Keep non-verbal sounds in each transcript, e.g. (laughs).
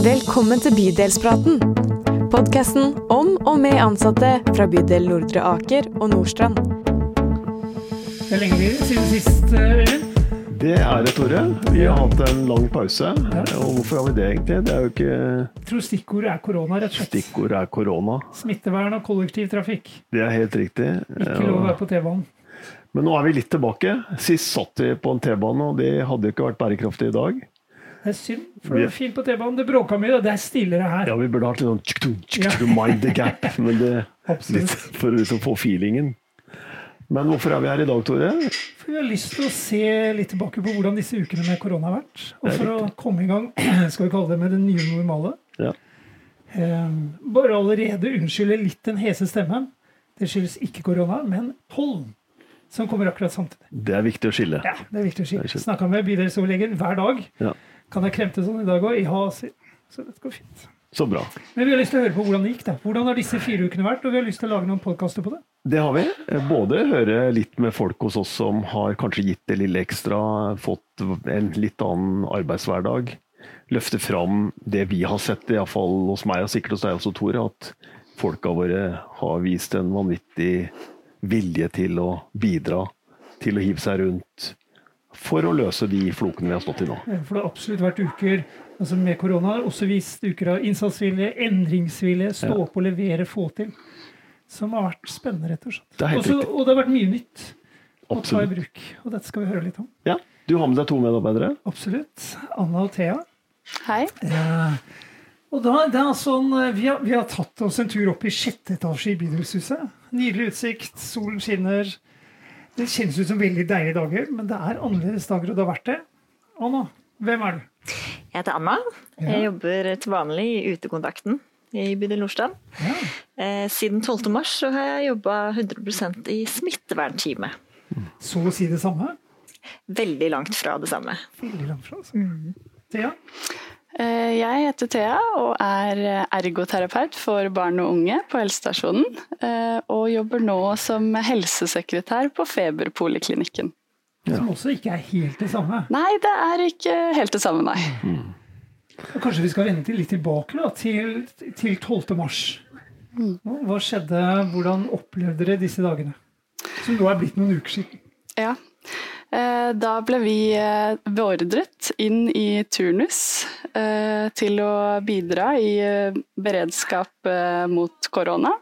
Velkommen til Bydelspraten. Podkasten om og med ansatte fra bydel Nordre Aker og Nordstrand. Det er lenge siden sist, Øyvind. Det er det, Tore. Vi har hatt en lang pause. Ja. Og hvorfor har vi det, egentlig? Det er jo ikke Jeg tror stikkordet er korona, rett og slett. Stikkordet er korona. Smittevern og kollektivtrafikk. Det er helt riktig. Ikke lov å være på T-banen. Men nå er vi litt tilbake. Sist satt vi på en T-bane, og det hadde jo ikke vært bærekraftig i dag. Det er synd, for det var fint på T-banen. Det bråka mye, og det er stillere her. Ja, vi burde hatt litt sånn tsk-tum, tsk-tum, mind the gap, (laughs) men det, litt for å liksom få feelingen. Men hvorfor er vi her i dag, Tore? For vi har lyst til å se litt tilbake på hvordan disse ukene med korona har vært. Og for å komme i gang, (clears throat) skal vi kalle det, med det nye normale. Ja. Eh, bare allerede unnskylde litt den hese stemmen. Det skyldes ikke korona, men pollen. Som kommer akkurat samtidig. Det er viktig å skille. Ja, det er viktig å skille. Snakka med bydelsoverlegen hver dag. Ja. Kan jeg kremte sånn i dag òg? Ja, sier så det går fint. Så bra. Men vi har lyst til å høre på hvordan det gikk. da. Hvordan har disse fire ukene vært? Og vi har lyst til å lage noen podkaster på det. Det har vi. Både høre litt med folk hos oss som har kanskje gitt det lille ekstra, fått en litt annen arbeidshverdag. Løfte fram det vi har sett, iallfall hos meg og sikkert hos deg også, Tore, at folka våre har vist en vanvittig vilje til å bidra, til å hive seg rundt. For å løse de flokene vi har stått i nå. For det har absolutt vært uker altså med korona. har Også vist uker av innsatsvilje, endringsvilje, stå opp og levere, få til. Som har vært spennende, rett og slett. Det er Også, og det har vært mye nytt å ta i bruk. Og dette skal vi høre litt om. Ja, du har med deg to medarbeidere. Absolutt. Anna og Thea. Hei. Ja. og da, det er sånn, vi, har, vi har tatt oss en tur opp i sjette etasje i bydelshuset. Nydelig utsikt, solen skinner. Det kjennes ut som veldig deilige dager, men det er annerledes dager, og det har vært det. Anna, hvem er du? Jeg heter Anna. Jeg jobber til vanlig i Utekontakten i bydel Nordstrand. Ja. Eh, Siden 12. mars så har jeg jobba 100% i smittevernteamet. Så å si det samme? Veldig langt fra det samme. Veldig langt fra. Altså. Thea? Eh, Jeg heter Thea og er ergoterapeut for barn og unge på helsestasjonen. eh, Og jobber nå som helsesekretær på Feberpoliklinikken. Som også ikke er helt det samme. Nei, det er ikke helt det samme, nei. Mm. kanskje vi skal vende litt tilbake da, til, til 12. mars. Hva skjedde? Hvordan opplevde dere disse dagene? Som nå er blitt noen uker siden. Ja. Eh, Da ble vi eh, beordret inn i turnus eh, til å bidra i beredskap mot korona.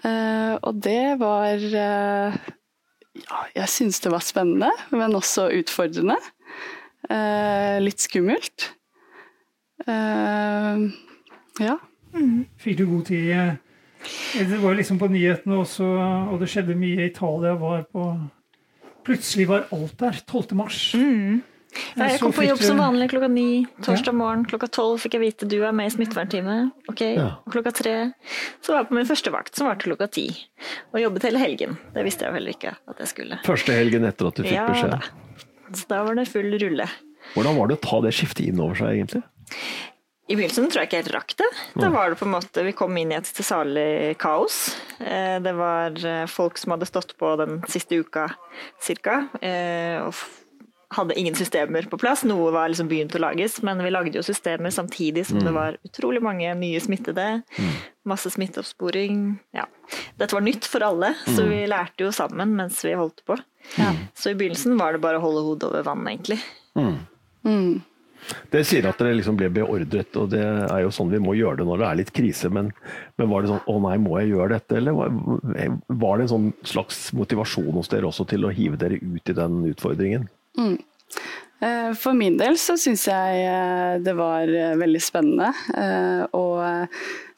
Og det var Ja, jeg syns det var spennende, men også utfordrende. Litt skummelt. Ja. Fikk du god tid? Det var liksom på nyhetene også, og det skjedde mye. Italia var på Plutselig var alt der. 12. mars. Ja, jeg kom på jobb som vanlig klokka ni. Torsdag morgen klokka tolv fikk jeg vite du er med i smittevernteamet. Ok, Ja. og klokka tre så var jeg på min første vakt, som varte klokka ti. Og jobbet hele helgen. Det visste jeg heller ikke at jeg skulle. Første helgen etter at du fikk Ja beskjed. da. Så da var det full rulle. Hvordan var det å ta det skiftet inn over seg, egentlig? I begynnelsen tror jeg ikke helt rakk det. Da var det på en måte, Vi kom inn i et tilsalig kaos. Eh, Det var eh, folk som hadde stått på den siste uka cirka, eh, og hadde ingen systemer på plass. Noe var liksom begynt å lages, men vi lagde jo systemer samtidig som det var utrolig mange nye smittede. Masse smitteoppsporing. Ja. Dette var nytt for alle, så vi lærte jo sammen mens vi holdt på. Så i begynnelsen var det bare å holde hodet over vann, egentlig. Mm. Det sier at dere liksom ble beordret, og det er jo sånn vi må gjøre det når det er litt krise. Men, men var det sånn 'å nei, må jeg gjøre dette', eller var, var det en sånn slags motivasjon hos dere også til å hive dere ut i den utfordringen? Mm. For min del så syns jeg eh, det var eh, veldig spennende. eh, Og eh,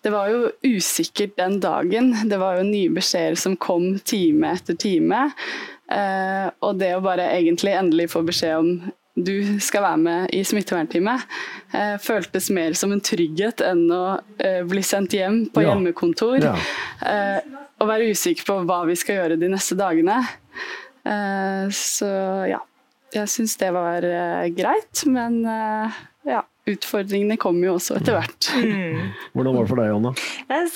det var jo usikkert den dagen. Det var jo nye beskjeder som kom time etter time. Eh, Og det å bare egentlig endelig få beskjed om du skal være med i smittevernteamet, eh, føltes mer som en trygghet enn å eh, bli sendt hjem på Ja. hjemmekontor. Ja. Eh, Og være usikker på hva vi skal gjøre de neste dagene. Så ja, jeg syns det var greit, men ja. Utfordringene kommer jo også etter hvert. Hvordan var det for deg, Anna?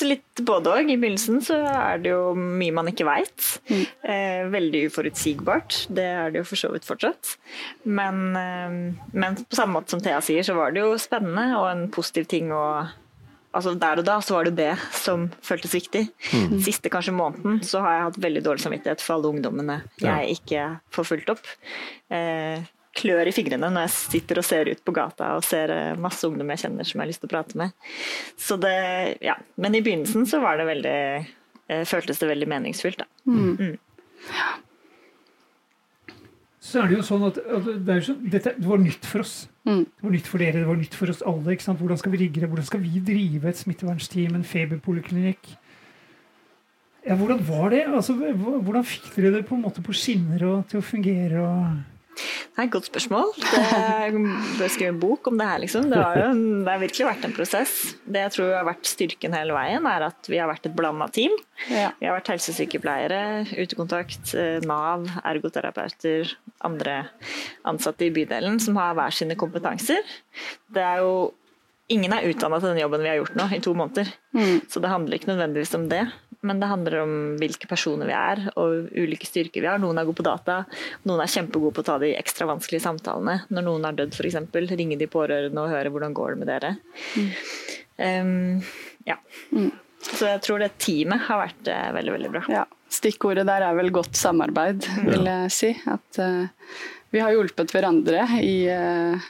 Litt både òg. I begynnelsen så er det jo mye man ikke veit. Eh, veldig uforutsigbart. Det er det jo for så vidt fortsatt. Men, eh, men på samme måte som Thea sier, så var det jo spennende og en positiv ting å Altså Der og da så var det det som føltes viktig. Siste kanskje måneden så har jeg hatt veldig dårlig samvittighet for alle ungdommene jeg ikke får fulgt opp. Eh, klør i fingrene når jeg sitter og ser ut på gata og ser eh, masse ungdom jeg kjenner som jeg har lyst til å prate med. Så det, ja. Men i begynnelsen så var det veldig eh, føltes det veldig meningsfullt. Da. Så er det jo sånn at, at det, er jo sånn, dette, det var nytt for oss. Mm. Det var nytt for dere, det var nytt for oss alle. ikke sant? Hvordan skal vi rigge det? Hvordan skal vi drive et smittevernsteam, en feberpoliklinikk? Ja, hvordan var det? Altså, hvordan fikk dere det på en måte på skinner og til å fungere? og... Det er et godt spørsmål. (laughs) Det bør skrive en bok om det her, liksom. Det har, jo, det har virkelig vært en prosess. Det jeg tror har vært styrken hele veien, er at vi har vært et blanda team. Ja. Vi har vært helsesykepleiere, utekontakt, eh, Nav, ergoterapeuter, andre ansatte i bydelen som har hver sine kompetanser. Det er jo Ingen er utdanna til den jobben vi har gjort nå i to måneder. Så det handler ikke nødvendigvis om det, men det handler om hvilke personer vi er og ulike styrker vi har. Noen er gode på data, noen er kjempegode på å ta de ekstra vanskelige samtalene. Når noen er dødd f.eks., ringe de pårørende og høre hvordan går det med dere. Um, ja. Så jeg tror det teamet har vært eh, veldig, veldig bra. Ja, Stikkordet der er vel godt samarbeid, vil jeg si. At uh, vi har hjulpet hverandre i eh,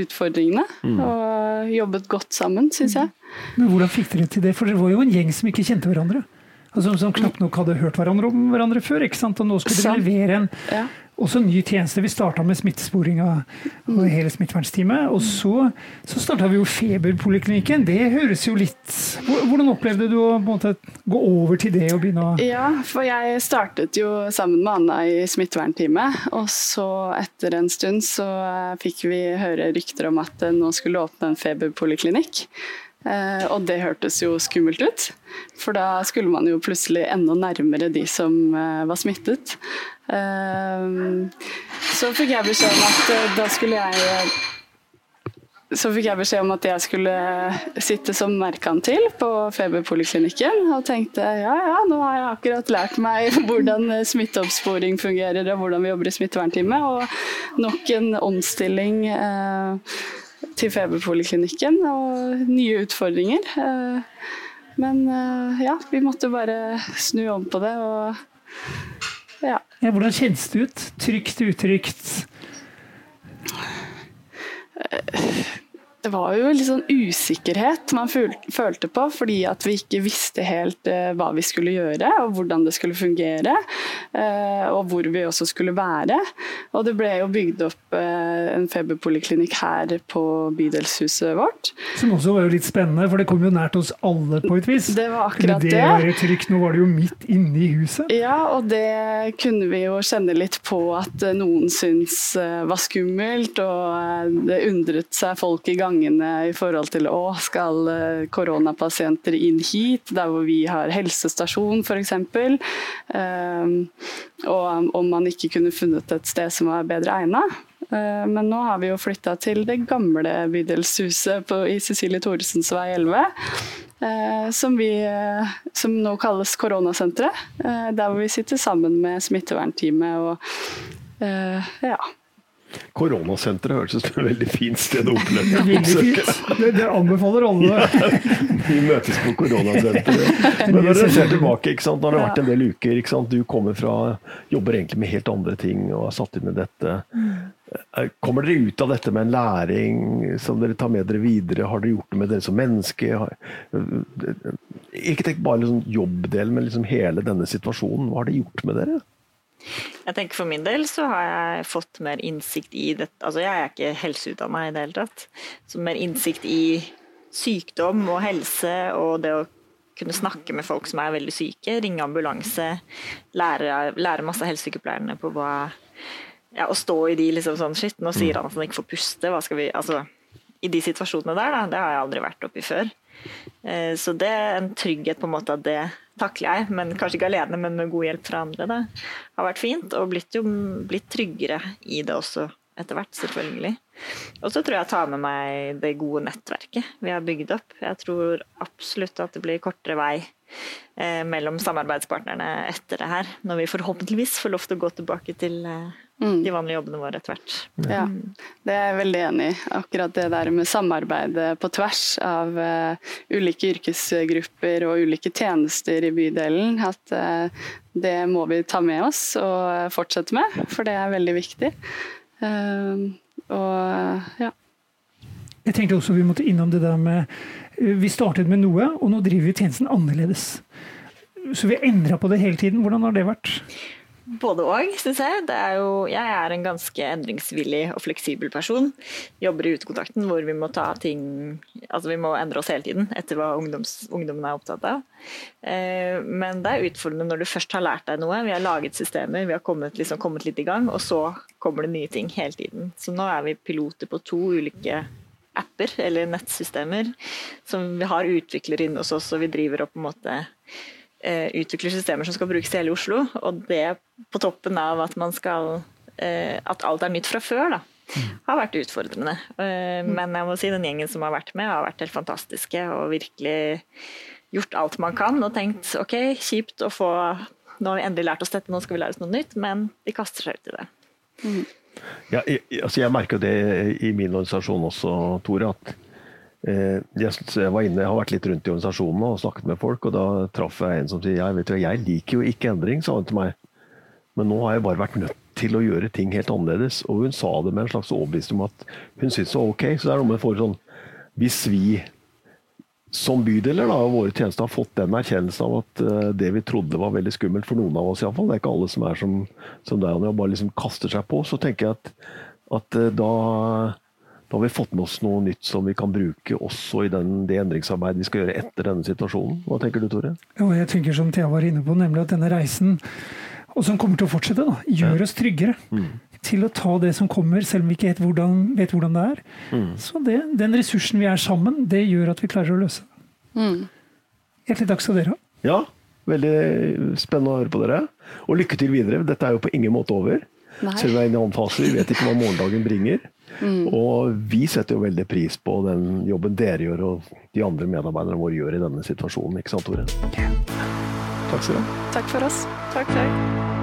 utfordringene. Og jobbet godt sammen, syns jeg. Men hvordan fikk dere til det? For dere var jo en gjeng som ikke kjente hverandre. Altså, som knapt nok hadde hørt hverandre om hverandre før. ikke sant? Og nå skulle dere levere en Ja. Også ny tjeneste. Vi starta med smittesporing av, hele smittevernsteamet. Og så, så starta vi jo Feberpoliklinikken. Det høres jo litt Hvordan opplevde du å måte, gå over til det og begynne å Ja, for jeg startet jo sammen med Anna i smittevernteamet. Og så etter en stund så eh, fikk vi høre rykter om at nå skulle åpne en feberpoliklinikk. Eh, og det hørtes jo skummelt ut, for da skulle man jo plutselig enda nærmere de som eh, var smittet. Eh, så fikk jeg beskjed om at da skulle jeg så fikk jeg beskjed om at jeg skulle sitte som merkantil på feberpoliklinikken. Og tenkte ja ja, nå har jeg akkurat lært meg (laughs) hvordan smitteoppsporing fungerer og hvordan vi jobber i smittevernteamet. Og nok en omstilling eh, til feberpoliklinikken og nye utfordringer. Eh, men eh, ja, vi måtte bare snu om på det og ja. ja, Hvordan kjennes det ut? Trygt, utrygt? Det var jo litt sånn usikkerhet man følte på, fordi at vi ikke visste helt eh, hva vi skulle gjøre, og hvordan det skulle fungere, eh, og hvor vi også skulle være. Og det ble jo bygd opp eh, en feberpoliklinikk her på bydelshuset vårt. Som også var jo litt spennende, for det kom jo nært oss alle på et vis. Det var akkurat det det. være trygt? Nå var det jo midt inne i huset. Ja, og det kunne vi jo kjenne litt på at noen syntes var skummelt, og det undret seg folk i gangene i forhold til å, skal eh, koronapasienter inn hit, der hvor vi har helsestasjon f.eks. Um, og om man ikke kunne funnet et sted som var bedre egnet. Eh, Men nå har vi jo flytta til det gamle bydelshuset på, i Cecilie Thoresens vei 11. eh, Som, vi, eh, som nå kalles koronasenteret. eh, Der hvor vi sitter sammen med smittevernteamet og eh, ja. Koronasenteret høres ut som et veldig fint sted å oppleve. (laughs) fint. Det, det anbefaler alle. Vi møtes på koronasenteret. (laughs) Men når dere ser tilbake, ikke sant? nå har det vært en del uker. Ikke sant? Du kommer fra jobber egentlig med helt andre ting og er satt inn i dette. Eh, Kommer dere ut av dette med en læring som dere tar med dere videre? Har dere gjort det med dere som menneske? Ikke tenk bare liksom jobbdelen, men liksom hele denne situasjonen. Hva har det gjort med dere? Jeg tenker For min del så har jeg fått mer innsikt i dette. Altså jeg er ikke helseutdanna i det hele tatt. Så mer innsikt i sykdom og helse og det å kunne snakke med folk som er veldig syke, ringe ambulanse, lære, lære masse av helsesykepleierne på hva ja, Å stå i de liksom sånn Shit, nå sier han at han ikke får puste, hva skal vi Altså, i de situasjonene der, da, det har jeg aldri vært oppi før. Eh, Så det er en trygghet på en måte at det takler jeg, men kanskje ikke alene, men med god hjelp fra andre. Det har vært fint, og blitt jo blitt tryggere i det også etter hvert, selvfølgelig. Og så tror jeg jeg tar med meg det gode nettverket vi har bygd opp. Jeg tror absolutt at det blir kortere vei eh, mellom samarbeidspartnerne etter det her, når vi forhåpentligvis får lov til å gå tilbake til eh. De vanlige jobbene våre etter hvert. Ja, det er jeg veldig enig i. Akkurat det der med samarbeidet på tvers av uh, ulike yrkesgrupper og ulike tjenester i bydelen. At uh, det må vi ta med oss og fortsette med, for det er veldig viktig. Uh, og ja. Jeg tenkte også vi måtte innom det der med Vi startet med noe, og nå driver vi tjenesten annerledes. Så vi har endra på det hele tiden. Hvordan har det vært? Både og, syns jeg. Er jo, jeg er en ganske endringsvillig og fleksibel person. Jobber i utekontakten hvor vi må ta ting Altså vi må endre oss hele tiden etter hva ungdoms, ungdommen er opptatt av. Eh, men det er utfordrende når du først har lært deg noe. Vi har laget systemer, vi har kommet, liksom, kommet litt i gang, og så kommer det nye ting hele tiden. Så nå er vi piloter på to ulike apper eller nettsystemer som vi har utviklere inne hos oss, og vi driver opp på en måte utvikler systemer som skal brukes i hele Oslo. Og det på toppen av at man skal At alt er nytt fra før, da. Har vært utfordrende. Men jeg må si den gjengen som har vært med, har vært helt fantastiske og virkelig gjort alt man kan og tenkt ok, kjipt å få Nå har vi endelig lært oss dette, nå skal vi lære oss noe nytt, men de kaster seg ut i det. Mm. Ja, jeg, altså jeg merker det i min organisasjon også, Tore. at eh, jeg, var inne, jeg har vært litt rundt i organisasjonene og snakket med folk, og da traff jeg en som sier jeg, vet du, jeg liker jo ikke endring, sa hun til meg. Men nå har jeg bare vært nødt til å gjøre ting helt annerledes. Og hun sa det med en slags overbevisning om at hun syntes det var ok. Så det er noe med for sånn Hvis vi som bydeler da, og våre tjenester har fått den erkjennelsen av at uh, det vi trodde var veldig skummelt for noen av oss, iallfall, det er ikke alle som er som, som deg og bare liksom kaster seg på, så tenker jeg at, at uh, da, da har vi fått med oss noe nytt som vi kan bruke også i den, det endringsarbeidet vi skal gjøre etter denne situasjonen. Hva tenker du, Tore? Og jeg tenker som Thea var inne på, nemlig at denne reisen, og som kommer til å fortsette, da, gjør oss tryggere. Mm. Til å ta det som kommer, selv om vi ikke vet hvordan, vet hvordan det er. Mm. Så det, den ressursen vi er sammen, det gjør at vi klarer å løse det. Mm. Hjertelig takk skal dere ha. Ja, veldig spennende å høre på dere. Og lykke til videre. Dette er jo på ingen måte over. Nei. Selv om vi er i en annen fase. Vi vet ikke hva morgendagen bringer. Mm. Og vi setter jo veldig pris på den jobben dere gjør og de andre medarbeiderne våre gjør i denne situasjonen. Ikke sant, Tore? Takk skal du ha. Takk for oss. Takk, takk.